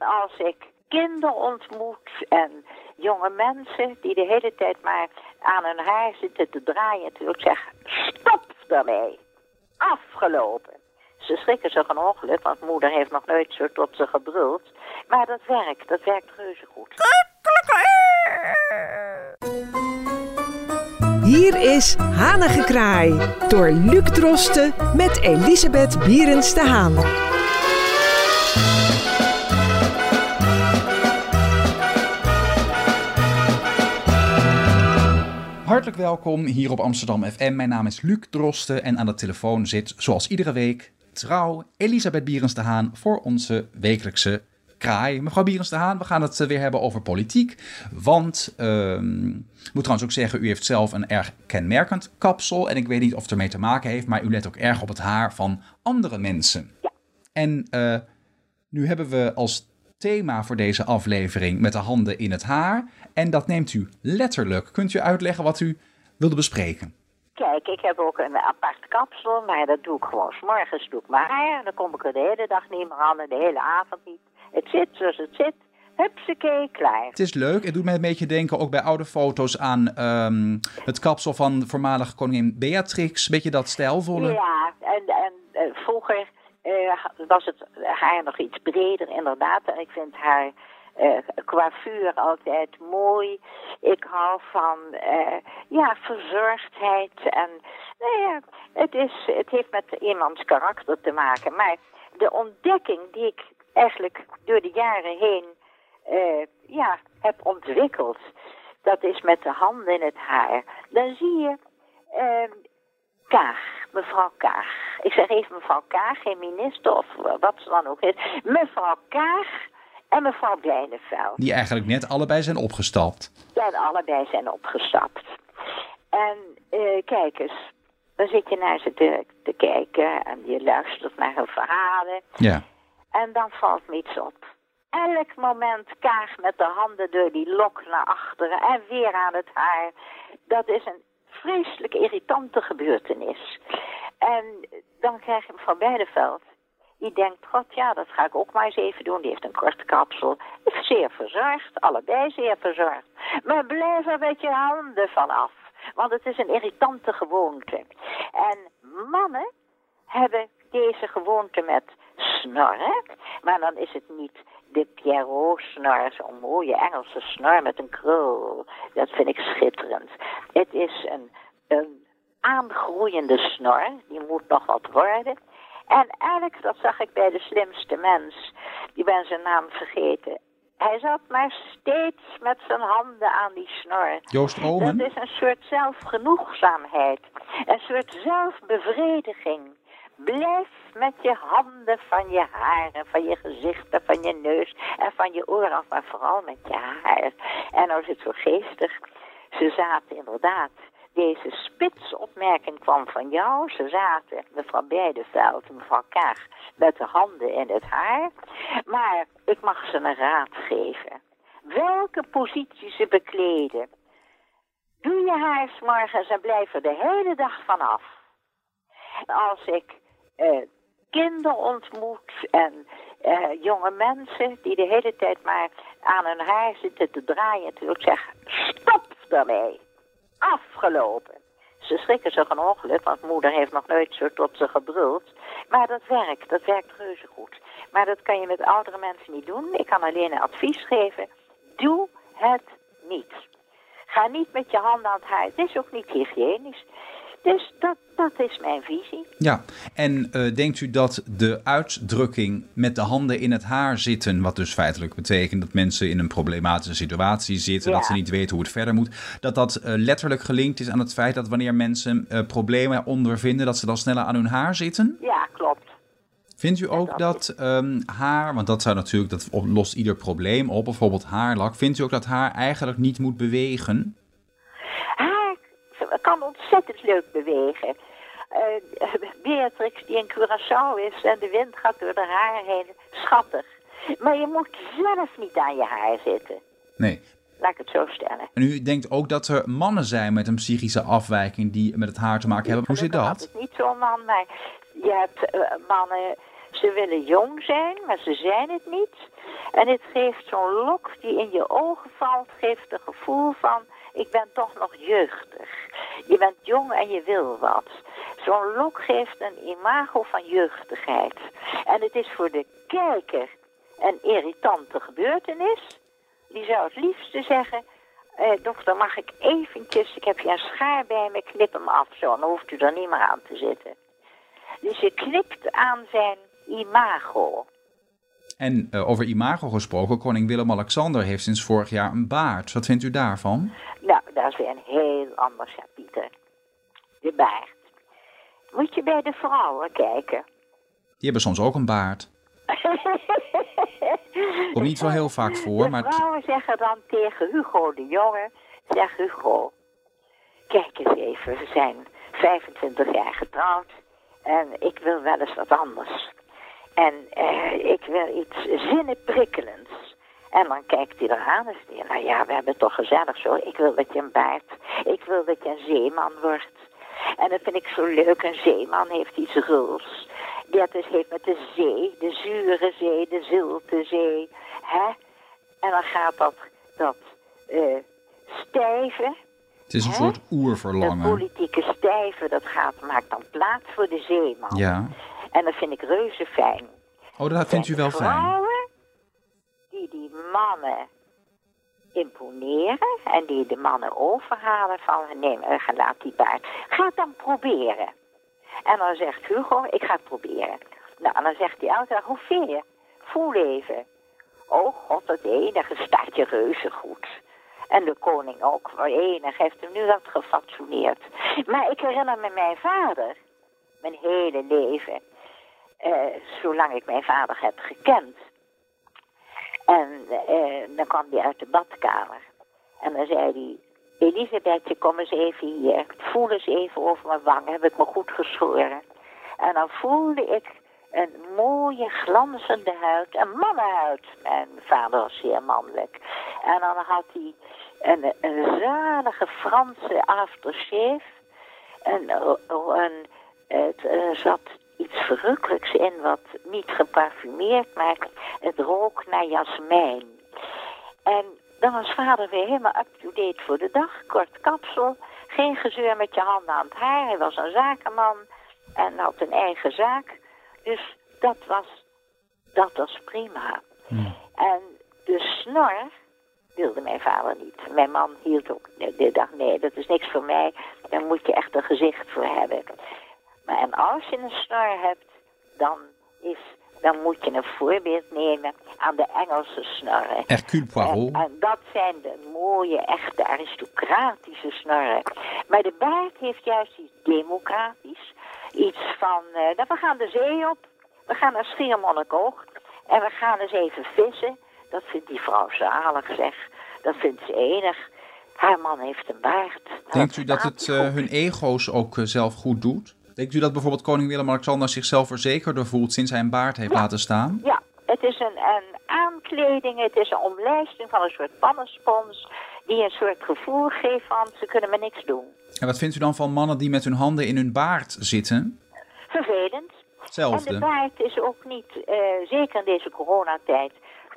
Als ik kinderen ontmoet en jonge mensen die de hele tijd maar aan hun haar zitten te draaien, wil ik zeggen, stop daarmee. Afgelopen. Ze schrikken zich een ongeluk, want moeder heeft nog nooit zo tot ze gebruld. Maar dat werkt, dat werkt reuze goed. Hier is Hanengekraai door Luc Drosten met Elisabeth Bierens de Haan. Hartelijk welkom hier op Amsterdam FM. Mijn naam is Luc Drosten en aan de telefoon zit, zoals iedere week, trouw Elisabeth Bierens de Haan voor onze wekelijkse kraai. Mevrouw Bierens de Haan, we gaan het eh, weer hebben over politiek. Want, ehm, ik moet trouwens ook zeggen, u heeft zelf een erg kenmerkend kapsel. En ik weet niet of het ermee te maken heeft, maar u let ook erg op het haar van andere mensen. En eh, nu hebben we als thema voor deze aflevering met de handen in het haar. En dat neemt u letterlijk. Kunt u uitleggen wat u wilde bespreken? Kijk, ik heb ook een apart kapsel, maar dat doe ik gewoon. 's morgens doe ik mijn haar, dan kom ik er de hele dag niet meer aan en de hele avond niet. Het zit zoals het zit. Hupsakee, klaar. Het is leuk. Het doet mij een beetje denken, ook bij oude foto's, aan ehm, het kapsel van voormalige koningin Beatrix. Beetje dat stijlvolle. Ja, en, en eh, vroeger was het haar nog iets breder, inderdaad. En ik vind haar eh, coiffure altijd mooi. Ik hou van eh, ja, verzorgdheid. En nou ja, het, is, het heeft met iemands karakter te maken. Maar de ontdekking die ik eigenlijk door de jaren heen eh, ja, heb ontwikkeld, dat is met de handen in het haar. Dan zie je eh, Kaag, mevrouw Kaag. Ik zeg even mevrouw Kaag, geen minister of wat ze dan ook heet. Mevrouw Kaag en mevrouw Blijneveld. Die eigenlijk net allebei zijn opgestapt. Ja, en allebei zijn opgestapt. En eh, kijk eens, dan zit je naar ze te, te kijken en je luistert naar hun verhalen. Ja. En dan valt me iets op. Elk moment kaag met de handen door die lok naar achteren en weer aan het haar. Dat is een vreselijk irritante gebeurtenis. En dan krijg je mevrouw Beideveld. Die denkt, god ja, dat ga ik ook maar eens even doen. Die heeft een korte kapsel. Zeer verzorgd, allebei zeer verzorgd. Maar blijf er met je handen vanaf. Want het is een irritante gewoonte. En mannen hebben deze gewoonte met snorren. Maar dan is het niet de Pierrot-snor, zo'n mooie Engelse snor met een krul. Dat vind ik schitterend. Het is een, een aangroeiende snor, die moet nog wat worden. En eigenlijk, dat zag ik bij de slimste mens, die ben zijn naam vergeten. Hij zat maar steeds met zijn handen aan die snor. Joost Omen? Dat is een soort zelfgenoegzaamheid. Een soort zelfbevrediging. Blijf met je handen van je haren, van je gezichten, van je neus en van je oren af, maar vooral met je haar. En is het zo geestig. Ze zaten inderdaad, deze spitsopmerking kwam van jou. Ze zaten, mevrouw Beideveld en mevrouw Kaag, met de handen in het haar. Maar ik mag ze een raad geven. Welke positie ze bekleden. Doe je haar morgens en blijf er de hele dag vanaf. Als ik eh, kinderen ontmoet en eh, jonge mensen die de hele tijd maar aan hun haar zitten te draaien, wil ik zeggen, stop daarmee. Afgelopen. Ze schrikken zich een ongeluk, want moeder heeft nog nooit zo tot ze gebruld. Maar dat werkt, dat werkt reuze goed. Maar dat kan je met oudere mensen niet doen. Ik kan alleen een advies geven. Doe het niet. Ga niet met je handen aan het haar. Het is ook niet hygiënisch. Dus dat, dat is mijn visie. Ja, en eh, denkt u dat de uitdrukking met de handen in het haar zitten, wat dus feitelijk betekent dat mensen in een problematische situatie zitten, Ja. dat ze niet weten hoe het verder moet, dat dat eh, letterlijk gelinkt is aan het feit dat wanneer mensen eh, problemen ondervinden, dat ze dan sneller aan hun haar zitten? Ja, klopt. Vindt u ook dat ehm, haar, want dat zou natuurlijk, dat lost ieder probleem op, bijvoorbeeld haarlak, vindt u ook dat haar eigenlijk niet moet bewegen? Kan ontzettend leuk bewegen. Eh, Beatrix die in Curaçao is en de wind gaat door haar haar heen. Schattig. Maar je moet zelf niet aan je haar zitten. Nee. Laat ik het zo stellen. En u denkt ook dat er mannen zijn met een psychische afwijking die met het haar te maken hebben. Hoe zit dat? ik niet zo'n man, maar je hebt eh, mannen, ze willen jong zijn, maar ze zijn het niet. En het geeft zo'n lok die in je ogen valt, geeft een gevoel van, ik ben toch nog jeugdig. Je bent jong en je wil wat. Zo'n lok geeft een imago van jeugdigheid. En het is voor de kijker een irritante gebeurtenis. Die zou het liefste zeggen, eh, dokter, mag ik eventjes, ik heb hier een schaar bij me, knip hem af zo, dan hoeft u er niet meer aan te zitten. Dus je knipt aan zijn imago. En uh, over imago gesproken, koning Willem-Alexander heeft sinds vorig jaar een baard. Wat vindt u daarvan? Dat is weer een heel ander Pieter. De baard. Moet je bij de vrouwen kijken. Die hebben soms ook een baard. Komt niet wel heel vaak voor, de maar... vrouwen zeggen dan tegen Hugo de Jonge, zeg Hugo, kijk eens even, we zijn 25 jaar getrouwd en ik wil wel eens wat anders. En uh, ik wil iets zinnenprikkelends. En dan kijkt hij eraan en zegt nou ja, we hebben het toch gezellig zo. Ik wil dat je een baard, ik wil dat je een zeeman wordt. En dat vind ik zo leuk, een zeeman heeft iets ruls. Dat is, heeft met de zee, de zure zee, de zilte zee. Hè? En dan gaat dat, dat uh, stijven. Het is een hè? soort oerverlangen. Dat politieke stijven, dat gaat, maakt dan plaats voor de zeeman. Ja. En dat vind ik reuze fijn. Oh, dat vindt u wel fijn. Die mannen imponeren en die de mannen overhalen van neem, laat die baard. Ga dan proberen. En dan zegt Hugo, ik ga het proberen. Nou, en dan zegt die auto, hoe vind je? Voel even. Oh god, het enige staat je reuze goed. En de koning ook, maar enig heeft hem nu dat gefatsoeneerd. Maar ik herinner me mijn vader, mijn hele leven, uh, zolang ik mijn vader heb gekend. Uh, dan kwam hij uit de badkamer. En dan zei hij, Elisabethje, kom eens even hier. Voel eens even over mijn wang, heb ik me goed geschoren. En dan voelde ik een mooie glanzende huid, een mannenhuid. Mijn vader was zeer mannelijk. En dan had hij een, een zalige Franse aftershave. En, en het, er zat iets verrukkelijks in wat niet geparfumeerd, maar het rook naar jasmijn. En dan was vader weer helemaal up-to-date voor de dag. Kort kapsel, geen gezeur met je handen aan het haar. Hij was een zakenman en had een eigen zaak. Dus dat was, dat was prima. Hmm. En de snor wilde mijn vader niet. Mijn man hield ook, de dacht nee, dat is niks voor mij. Daar moet je echt een gezicht voor hebben. En als je een snor hebt, dan, is, dan moet je een voorbeeld nemen aan de Engelse snorren. Hercule Poirot. En, en, dat zijn de mooie, echte aristocratische snorren. Maar de baard heeft juist iets democratisch. Iets van, uh, nou, we gaan de zee op, we gaan naar Schiermonnikoog en we gaan eens even vissen. Dat vindt die vrouw zalig, zeg. Dat vindt ze enig. Haar man heeft een baard. Denkt u dat het uh, hun ego's ook uh, zelf goed doet? Denkt u dat bijvoorbeeld koning Willem-Alexander zichzelf verzekerder voelt sinds hij een baard heeft ja. laten staan? Ja, het is een, een, aankleding, het is een omlijsting van een soort pannenspons die een soort gevoel geeft van ze kunnen me niks doen. En wat vindt u dan van mannen die met hun handen in hun baard zitten? Vervelend. Hetzelfde. En de baard is ook niet, uh, zeker in deze coronatijd,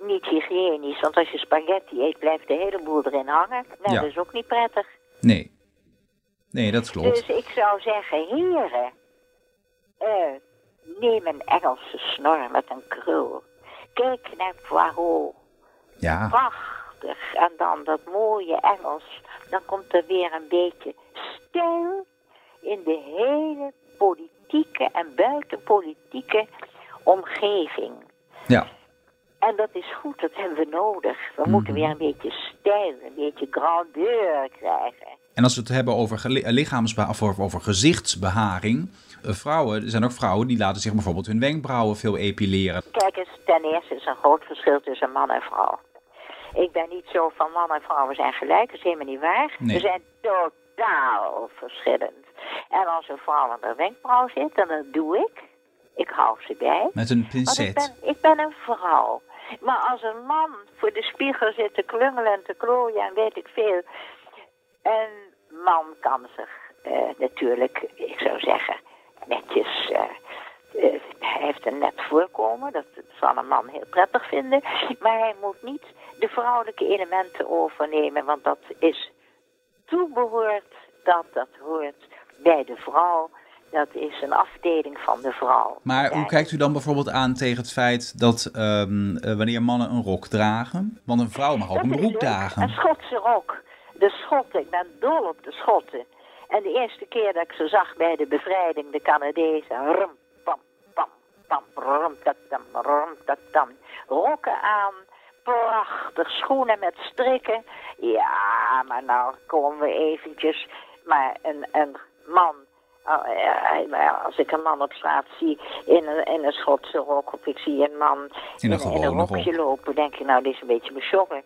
niet hygiënisch. Want als je spaghetti eet, blijft de hele boel erin hangen. Nou, Ja. dat is ook niet prettig. Nee. Nee, dat klopt. Dus ik zou zeggen, heren, eh, neem een Engelse snor met een krul. Kijk naar Poirot. Ja. Prachtig. En dan dat mooie Engels. Dan komt er weer een beetje stijl in de hele politieke en buitenpolitieke omgeving. Ja. En dat is goed, dat hebben we nodig. We Mhm. moeten weer een beetje stijl, een beetje grandeur krijgen. En als we het hebben over geli- lichaamsbeha- of over- gezichtsbeharing. eh, vrouwen, er zijn ook vrouwen die laten zich bijvoorbeeld hun wenkbrauwen veel epileren. Kijk eens, ten eerste is er een groot verschil tussen man en vrouw. Ik ben niet zo van man en vrouwen zijn gelijk, dat is helemaal niet waar. Nee. We zijn totaal verschillend. En als een vrouw aan de wenkbrauw zit, dan dat doe ik. Ik hou ze bij. Met een Want ik pincet. ben, ik ben een vrouw. Maar als een man voor de spiegel zit te klungelen en te klooien en weet ik veel. Een man kan zich eh, natuurlijk, ik zou zeggen, netjes eh, eh, hij heeft een net voorkomen, dat zal een man heel prettig vinden. Maar hij moet niet de vrouwelijke elementen overnemen, want dat is toebehoort, dat, dat hoort bij de vrouw. Dat is een afdeling van de vrouw. Maar hoe kijkt u dan bijvoorbeeld aan tegen het feit dat ehm, eh, wanneer mannen een rok dragen, want een vrouw mag ook Dat een broek dragen. Een Schotse rok. De Schotten, ik ben dol op de Schotten. En de eerste keer dat ik ze zag bij de bevrijding, de Canadezen, rum, pam, pam, pam, rum, tak, tam, rum, tam. Rokken aan, prachtig, schoenen met strikken. Ja, maar nou komen we eventjes. Maar een, een man, oh, als ik een man op straat zie in een, in een Schotse rok, of ik zie een man In een in, rokje rok. lopen, denk je nou, dit is een beetje beschokken.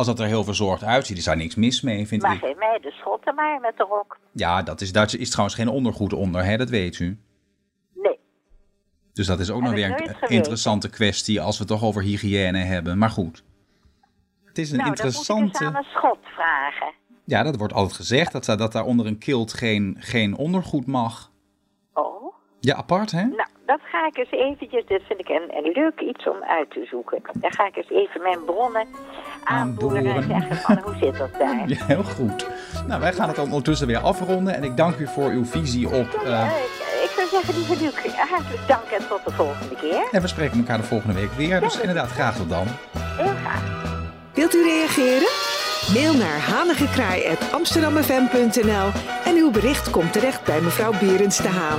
Als dat er heel verzorgd uitziet, is daar niks mis mee, vind Maar ik. geef mij de schotten maar met de rok. Ja, dat is, daar is trouwens geen ondergoed onder, hè? dat weet u. Nee. Dus dat is ook nog weer een interessante kwestie als we het toch over hygiëne hebben. Maar goed. Het is een nou, dat moet ik interessante. eens aan een schot vragen. Ja, dat wordt altijd gezegd dat, dat daar onder een kilt geen, geen ondergoed mag. Oh, Ja, apart hè? nou, dat ga ik eens eventjes, dit vind ik een, een leuk iets om uit te zoeken. Dan ga ik eens even mijn bronnen aanboeren en zeggen van, hoe zit dat daar? Ja, heel goed. Nou, wij gaan het dan ondertussen weer afronden. En ik dank u voor uw visie op. eh, ik zou zeggen, lieve Luc, hartelijk dank en tot de volgende keer. en we spreken elkaar de volgende week weer. Dus inderdaad, graag tot dan. Heel graag. Wilt u reageren? Mail naar hanigekraai.amsterdammefm.nl en uw bericht komt terecht bij mevrouw Berends de Haan.